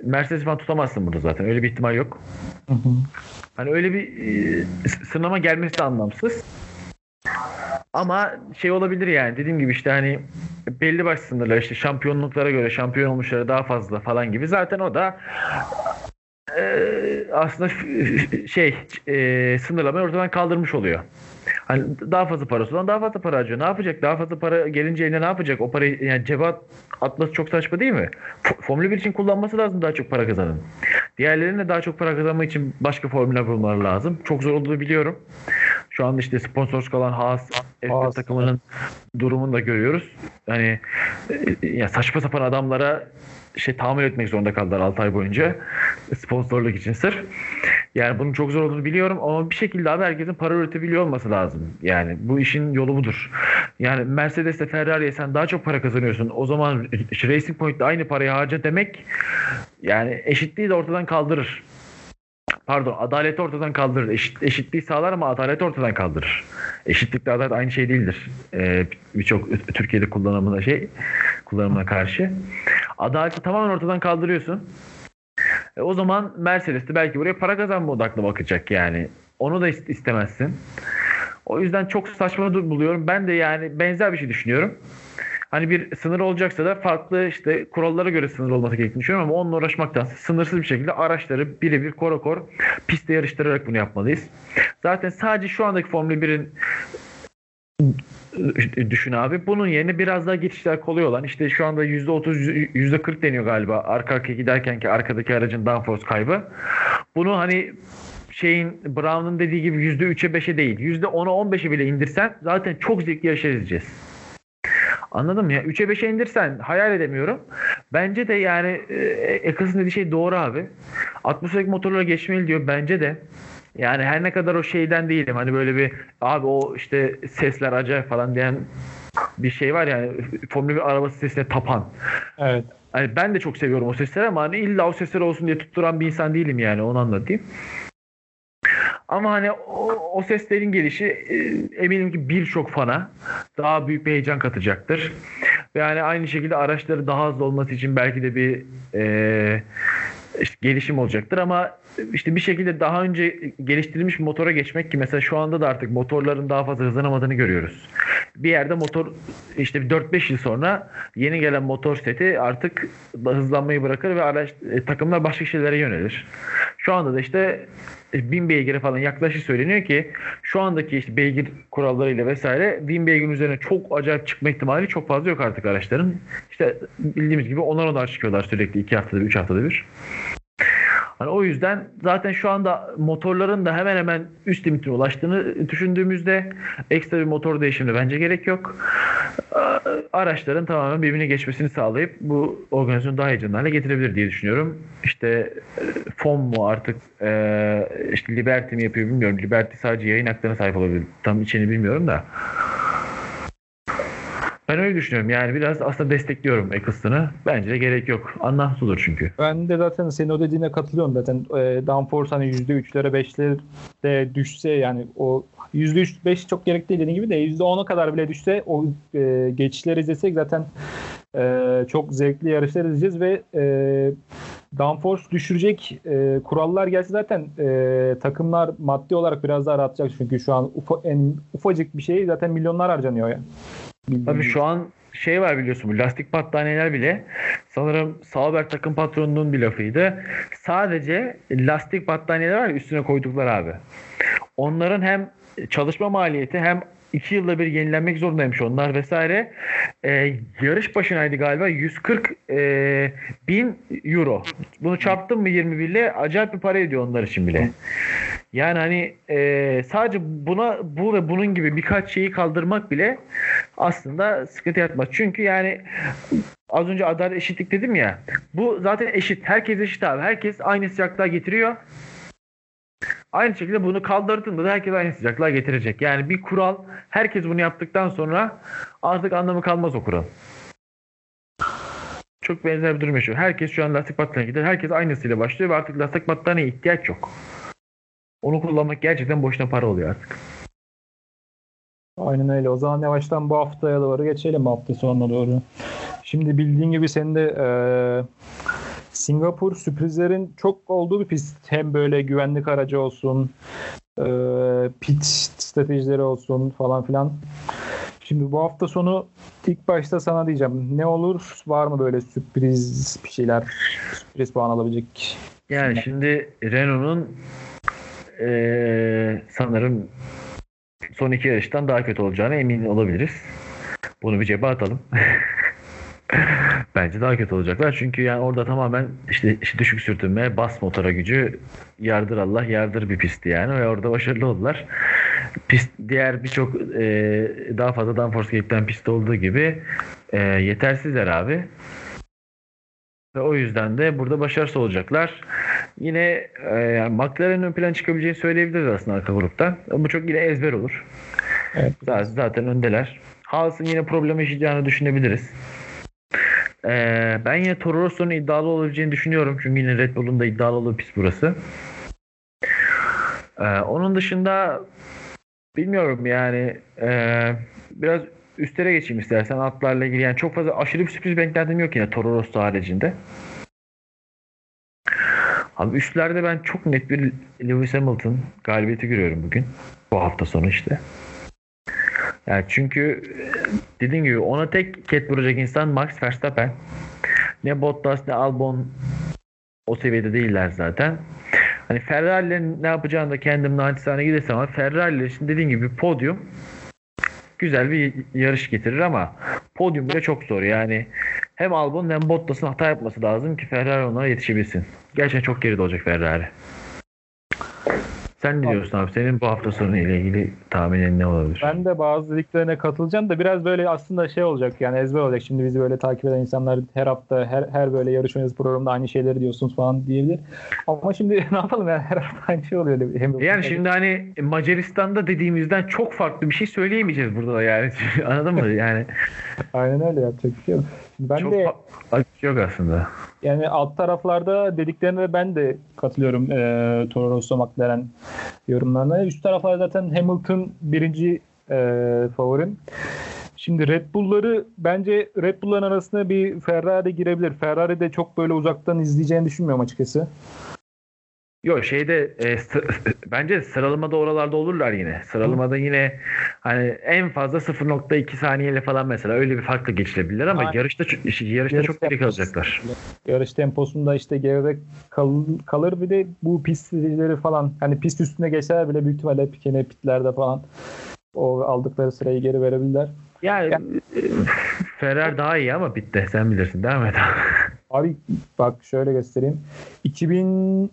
Mercedes falan tutamazsın burada zaten. Öyle bir ihtimal yok. Hı hı. Hani öyle bir e, sınama gelmesi de anlamsız. Ama şey olabilir yani dediğim gibi işte hani belli başlı sınırlar işte şampiyonluklara göre şampiyon olmuşlara daha fazla falan gibi zaten o da e, aslında şey e, sınırlamayı ortadan kaldırmış oluyor. Hani daha fazla parası olan daha fazla para harcıyor. Ne yapacak? Daha fazla para gelince eline ne yapacak? O parayı yani cebe atması çok saçma değil mi? Formula 1 için kullanması lazım daha çok para kazanın. Diğerlerine daha çok para kazanmak için başka formüller bulmaları lazım. Çok zor olduğunu biliyorum. Şu anda işte sponsor kalan Haas, F1 takımının durumunu da görüyoruz. Hani ya saçma sapan adamlara şey tahammül etmek zorunda kaldılar 6 ay boyunca sponsorluk için sırf. Yani bunun çok zor olduğunu biliyorum ama bir şekilde abi herkesin para üretebiliyor olması lazım. Yani bu işin yolu budur. Yani Mercedes'te Ferrari'ye sen daha çok para kazanıyorsun. O zaman Racing Point'te aynı parayı harca demek yani eşitliği de ortadan kaldırır. Pardon adaleti ortadan kaldırır. Eşit, eşitliği sağlar ama adaleti ortadan kaldırır. Eşitlikle adalet aynı şey değildir. Ee, Birçok Türkiye'de kullanımına şey kullanımına karşı. Adaleti tamamen ortadan kaldırıyorsun. E, o zaman Mercedes de belki buraya para kazanma odaklı bakacak yani. Onu da istemezsin. O yüzden çok saçma buluyorum. Ben de yani benzer bir şey düşünüyorum. Hani bir sınır olacaksa da farklı işte kurallara göre sınır olması gerektiğini düşünüyorum ama onunla uğraşmaktan sınırsız bir şekilde araçları birebir kora kor pistte yarıştırarak bunu yapmalıyız. Zaten sadece şu andaki Formula 1'in düşün abi. Bunun yerine biraz daha geçişler kolay olan işte şu anda %30 %40 deniyor galiba arka arkaya giderken ki arkadaki aracın downforce kaybı. Bunu hani şeyin Brown'un dediği gibi %3'e 5'e değil %10'a 15'e bile indirsen zaten çok zevkli yarışlar izleyeceğiz. Anladın mı ya? 3'e 5'e indirsen hayal edemiyorum. Bence de yani e, Eccles'ın dediği şey doğru abi. Atmosferik motorlara geçmeli diyor. Bence de. Yani her ne kadar o şeyden değilim. Hani böyle bir abi o işte sesler acayip falan diyen bir şey var yani Formula 1 arabası sesine tapan. Evet. Hani ben de çok seviyorum o sesleri ama hani illa o sesler olsun diye tutturan bir insan değilim yani onu anlatayım. Ama hani o, o seslerin gelişi e, eminim ki birçok fana daha büyük bir heyecan katacaktır. Ve yani aynı şekilde araçları daha hızlı olması için belki de bir e, gelişim olacaktır ama işte bir şekilde daha önce geliştirilmiş motora geçmek ki mesela şu anda da artık motorların daha fazla hızlanamadığını görüyoruz. Bir yerde motor işte 4-5 yıl sonra yeni gelen motor seti artık hızlanmayı bırakır ve araç e, takımlar başka şeylere yönelir. Şu anda da işte 1000 beygire falan yaklaşık söyleniyor ki şu andaki işte beygir kurallarıyla vesaire 1000 beygirin üzerine çok acayip çıkma ihtimali çok fazla yok artık araçların. İşte bildiğimiz gibi onar onar çıkıyorlar sürekli 2 haftada 3 haftada bir. Hani o yüzden zaten şu anda motorların da hemen hemen üst limitine ulaştığını düşündüğümüzde ekstra bir motor değişimine bence gerek yok. Araçların tamamen birbirine geçmesini sağlayıp bu organizasyonu daha heyecanlı hale getirebilir diye düşünüyorum. İşte e, FOM mu artık e, işte Liberty mi yapıyor bilmiyorum. Liberty sadece yayın haklarına sahip olabilir. Tam içini bilmiyorum da. Ben öyle düşünüyorum. Yani biraz aslında destekliyorum Eccleston'ı. Bence de gerek yok. Anlamsızdır çünkü. Ben de zaten senin o dediğine katılıyorum zaten. E, downforce hani %3'lere 5'lere de düşse yani o %3 5 çok gerek değil dediğin gibi de %10'a kadar bile düşse o e, geçişleri izlesek zaten e, çok zevkli yarışlar izleyeceğiz ve e, downforce düşürecek e, kurallar gelse zaten e, takımlar maddi olarak biraz daha rahatlayacak çünkü şu an ufa, en, ufacık bir şey zaten milyonlar harcanıyor yani. Tabii şu an şey var biliyorsun bu lastik battaniyeler bile sanırım Sauber takım patronunun bir lafıydı. Sadece lastik battaniyeler var üstüne koyduklar abi. Onların hem çalışma maliyeti hem iki yılda bir yenilenmek zorundaymış onlar vesaire. Ee, yarış başınaydı galiba 140 e, bin euro. Bunu çarptım mı 21 ile acayip bir para ediyor onlar için bile. Yani hani e, sadece buna bu ve bunun gibi birkaç şeyi kaldırmak bile aslında sıkıntı yaratmaz. Çünkü yani az önce adalet eşitlik dedim ya. Bu zaten eşit. Herkes eşit abi. Herkes aynı sıcaklığa getiriyor. Aynı şekilde bunu kaldırdığında da herkes aynı sıcaklığa getirecek. Yani bir kural herkes bunu yaptıktan sonra artık anlamı kalmaz o kural. Çok benzer bir durum yaşıyor. Herkes şu an lastik battaniye gider. Herkes aynısıyla başlıyor ve artık lastik battaniyeye ihtiyaç yok. Onu kullanmak gerçekten boşuna para oluyor artık. Aynen öyle. O zaman yavaştan bu haftaya doğru geçelim hafta sonuna doğru. Şimdi bildiğin gibi senin de e, Singapur sürprizlerin çok olduğu bir pist. Hem böyle güvenlik aracı olsun, e, pit stratejileri olsun falan filan. Şimdi bu hafta sonu ilk başta sana diyeceğim. Ne olur? Var mı böyle sürpriz bir şeyler? Sürpriz puan alabilecek? Yani şimdi Renault'un eee, sanırım son iki yarıştan daha kötü olacağına emin olabiliriz. Bunu bir cebe atalım. *laughs* *laughs* Bence daha kötü olacaklar. Çünkü yani orada tamamen işte, işte düşük sürtünme, bas motora gücü, yardır Allah, yardır bir pistti yani. Ve orada başarılı oldular. Pist, diğer birçok e, daha fazla downforce gerektiren pist olduğu gibi e, yetersizler abi. Ve o yüzden de burada başarısız olacaklar. Yine e, yani McLaren'in ön plan çıkabileceğini söyleyebiliriz aslında arka gruptan. Bu çok yine ezber olur. Evet. Zaten, zaten öndeler. Haas'ın yine problem yaşayacağını düşünebiliriz. Ee, ben yine Toro Rosso'nun iddialı olabileceğini düşünüyorum. Çünkü yine Red Bull'un da iddialı olduğu pist burası. Ee, onun dışında bilmiyorum yani ee, biraz üstlere geçeyim istersen atlarla ilgili. Yani çok fazla aşırı bir sürpriz beklentim yok yine Toro Rosso haricinde. Abi üstlerde ben çok net bir Lewis Hamilton galibiyeti görüyorum bugün. Bu hafta sonu işte. Yani çünkü dediğim gibi ona tek ket vuracak insan Max Verstappen. Ne Bottas ne Albon o seviyede değiller zaten. Hani Ferrari'lerin ne yapacağını da kendim naçizane gidersem ama Ferrari'ler için dediğim gibi podyum güzel bir yarış getirir ama podyum bile çok zor. Yani hem Albon hem Bottas'ın hata yapması lazım ki Ferrari onlara yetişebilsin. Gerçekten çok geride olacak Ferrari. Sen ne diyorsun abi? Senin bu hafta sonu ile ilgili tahminin ne olabilir? Ben de bazı dediklerine katılacağım da biraz böyle aslında şey olacak yani ezber olacak. Şimdi bizi böyle takip eden insanlar her hafta her, her böyle yarış öncesi programda aynı şeyleri diyorsunuz falan diyebilir. Ama şimdi *laughs* ne yapalım yani her hafta aynı şey oluyor. Hem Yani şimdi hani Macaristan'da dediğimizden çok farklı bir şey söyleyemeyeceğiz burada da yani. *laughs* Anladın mı? Yani Aynen öyle yapacak bir şey yok. Ben çok de şey yok aslında. yani alt taraflarda dediklerine ben de katılıyorum e, Toro Rosso McLaren yorumlarına. Üst taraflar zaten Hamilton birinci e, favorim. Şimdi Red Bull'ları bence Red Bull'ların arasında bir Ferrari girebilir. Ferrari de çok böyle uzaktan izleyeceğini düşünmüyorum açıkçası. Yok şeyde e, sı- *laughs* bence sıralamada oralarda olurlar yine. Sıralamada yine hani en fazla 0.2 saniyeyle falan mesela öyle bir farklı geçilebilirler ama Aynen. yarışta yarışta Yarış çok geri kalacaklar. Yarış temposunda işte geride kal- kalır bir de bu pist sürücüleri falan hani pist üstüne geçer bile büyük ihtimalle yine pitlerde falan o aldıkları sırayı geri verebilirler. Yani e, Ferrari daha iyi ama bitti. Sen bilirsin. Devam et. Abi bak şöyle göstereyim. 2000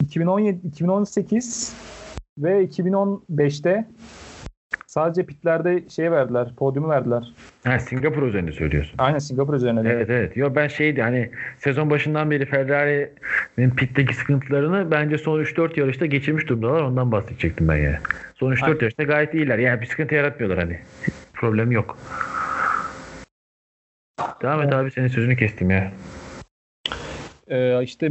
2017 2018 ve 2015'te sadece pitlerde şey verdiler, podyumu verdiler. ha, Singapur üzerinde söylüyorsun. Aynen Singapur üzerine. de. Evet evet. Yo ben şeydi hani sezon başından beri Ferrari'nin pitteki sıkıntılarını bence son 3-4 yarışta geçirmiş durumdalar. Ondan bahsedecektim ben yani. Son 3-4 Aynen. yarışta gayet iyiler. Yani bir sıkıntı yaratmıyorlar hani. Problem yok. Devam et abi senin sözünü kestim ya. Ee, işte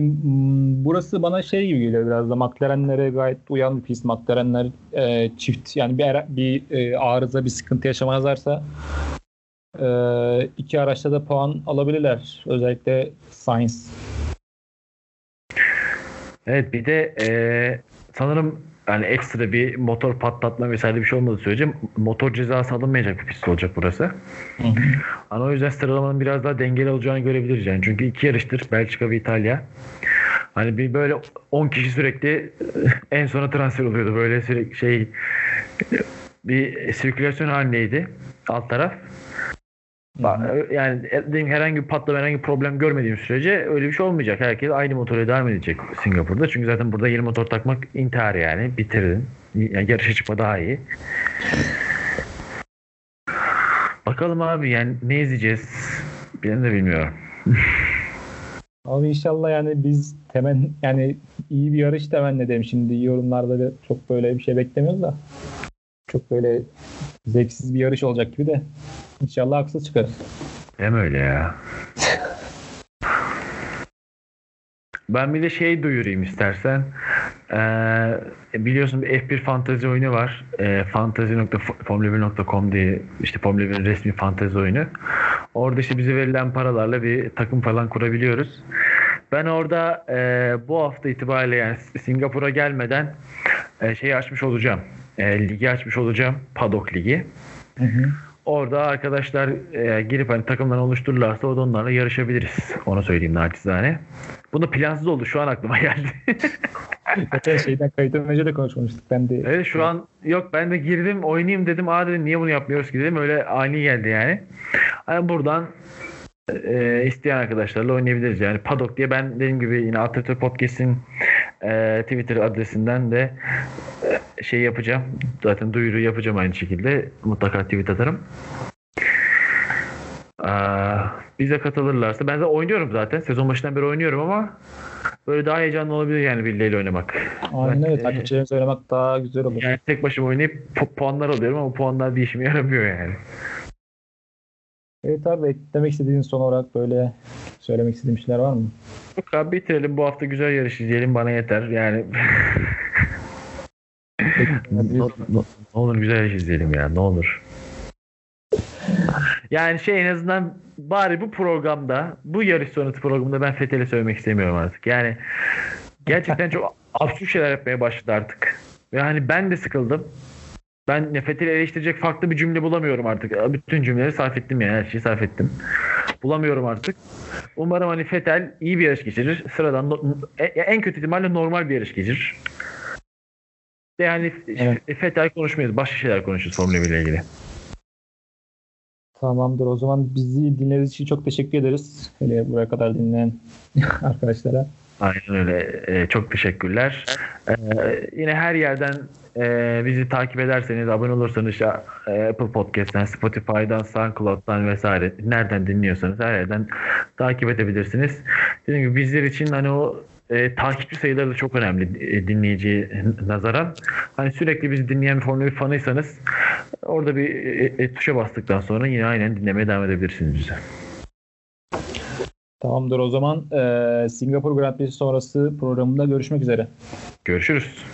burası bana şey gibi geliyor biraz da McLaren'lere gayet uyan bir pist. McLaren'ler e, çift yani bir, bir e, arıza bir sıkıntı yaşamazlarsa e, iki araçta da puan alabilirler. Özellikle Sainz. Evet bir de eee, sanırım yani ekstra bir motor patlatma vesaire bir şey olmadığı sürece motor cezası alınmayacak bir pist olacak burası. Hani o yüzden sıralamanın biraz daha dengeli olacağını görebiliriz yani. Çünkü iki yarıştır Belçika ve İtalya. Hani bir böyle 10 kişi sürekli *laughs* en sona transfer oluyordu. Böyle sürekli şey bir sirkülasyon halindeydi alt taraf. Ba- Yani dediğim herhangi bir patlama, herhangi bir problem görmediğim sürece öyle bir şey olmayacak. Herkes aynı motora devam edecek Singapur'da. Çünkü zaten burada yeni motor takmak intihar yani. Bitirdin. Yani yarışa çıkma daha iyi. Bakalım abi yani ne izleyeceğiz? Ben de bilmiyorum. *laughs* Abi inşallah yani biz temen yani iyi bir yarış temenni edelim. Şimdi yorumlarda da çok böyle bir şey beklemiyoruz da. Çok böyle zevksiz bir yarış olacak gibi de. İnşallah haksız çıkarız. Hem öyle ya. Ben bir de şey duyurayım istersen. Ee, biliyorsun bir F1 fantezi oyunu var. Ee, fantasy.formula1.com diye işte Formula 1'in resmi fantezi oyunu. Orada işte bize verilen paralarla bir takım falan kurabiliyoruz. Ben orada e, bu hafta itibariyle yani Singapur'a gelmeden e, şeyi açmış olacağım. E, ligi açmış olacağım. Paddock Ligi. Hı hı. Orada arkadaşlar e, girip hani takımdan oluştururlarsa o da onlarla yarışabiliriz. Onu söyleyeyim naçizane. Bu da plansız oldu. Şu an aklıma *laughs* geldi. Geçen şeyden kayıttan önce de konuşmuştuk. Ben de evet şu an yok ben de girdim oynayayım dedim. Aa dedim niye bunu yapmıyoruz ki dedim. Öyle ani geldi yani. Hani buradan e, isteyen arkadaşlarla oynayabiliriz. Yani Paddock diye ben dediğim gibi yine Atatürk Podcast'in e, Twitter adresinden de e, şey yapacağım. Zaten duyuru yapacağım aynı şekilde. Mutlaka tweet atarım. Aa, bize katılırlarsa ben de oynuyorum zaten. Sezon başından beri oynuyorum ama böyle daha heyecanlı olabilir yani birileriyle oynamak. Aynen Ben, e, Takipçilerimiz oynamak daha güzel olur. Yani tek başıma oynayıp pu- puanlar alıyorum ama puanlar bir işime yaramıyor yani. Evet abi eklemek istediğin son olarak böyle söylemek istediğin bir şeyler var mı? Yok abi bitirelim bu hafta güzel yarış izleyelim bana yeter yani. *laughs* ne, olur güzel yarış izleyelim ya ne olur. Yani şey en azından bari bu programda bu yarış sonrası programda ben Fethel'e söylemek istemiyorum artık. Yani gerçekten çok *laughs* absürt şeyler yapmaya başladı artık. Ve hani ben de sıkıldım. Ben Fethel'i eleştirecek farklı bir cümle bulamıyorum artık. Bütün cümleleri sarf ettim yani her şeyi sarf ettim. Bulamıyorum artık. Umarım hani Fetel iyi bir yarış geçirir. Sıradan e- en kötü ihtimalle normal bir yarış geçirir. Yani Evet. Fetel konuşmayız. Başka şeyler konuşuruz Formula 1 ile ilgili. Tamamdır. O zaman bizi dinlediğiniz için çok teşekkür ederiz. Hele buraya kadar dinleyen *laughs* arkadaşlara. Aynen öyle. Ee, çok teşekkürler. Ee, yine her yerden e, bizi takip ederseniz, abone olursanız e, Apple Podcast'ten, Spotify'dan, SoundCloud'dan vesaire nereden dinliyorsanız her yerden takip edebilirsiniz. Dediğim gibi bizler için hani o e, takipçi sayıları da çok önemli e, dinleyici nazaran. Hani sürekli bizi dinleyen bir Formula 1 fanıysanız orada bir e, e, tuşa bastıktan sonra yine aynen dinlemeye devam edebilirsiniz bizi. Tamamdır. O zaman eee Singapur Grand Prix sonrası programında görüşmek üzere. Görüşürüz.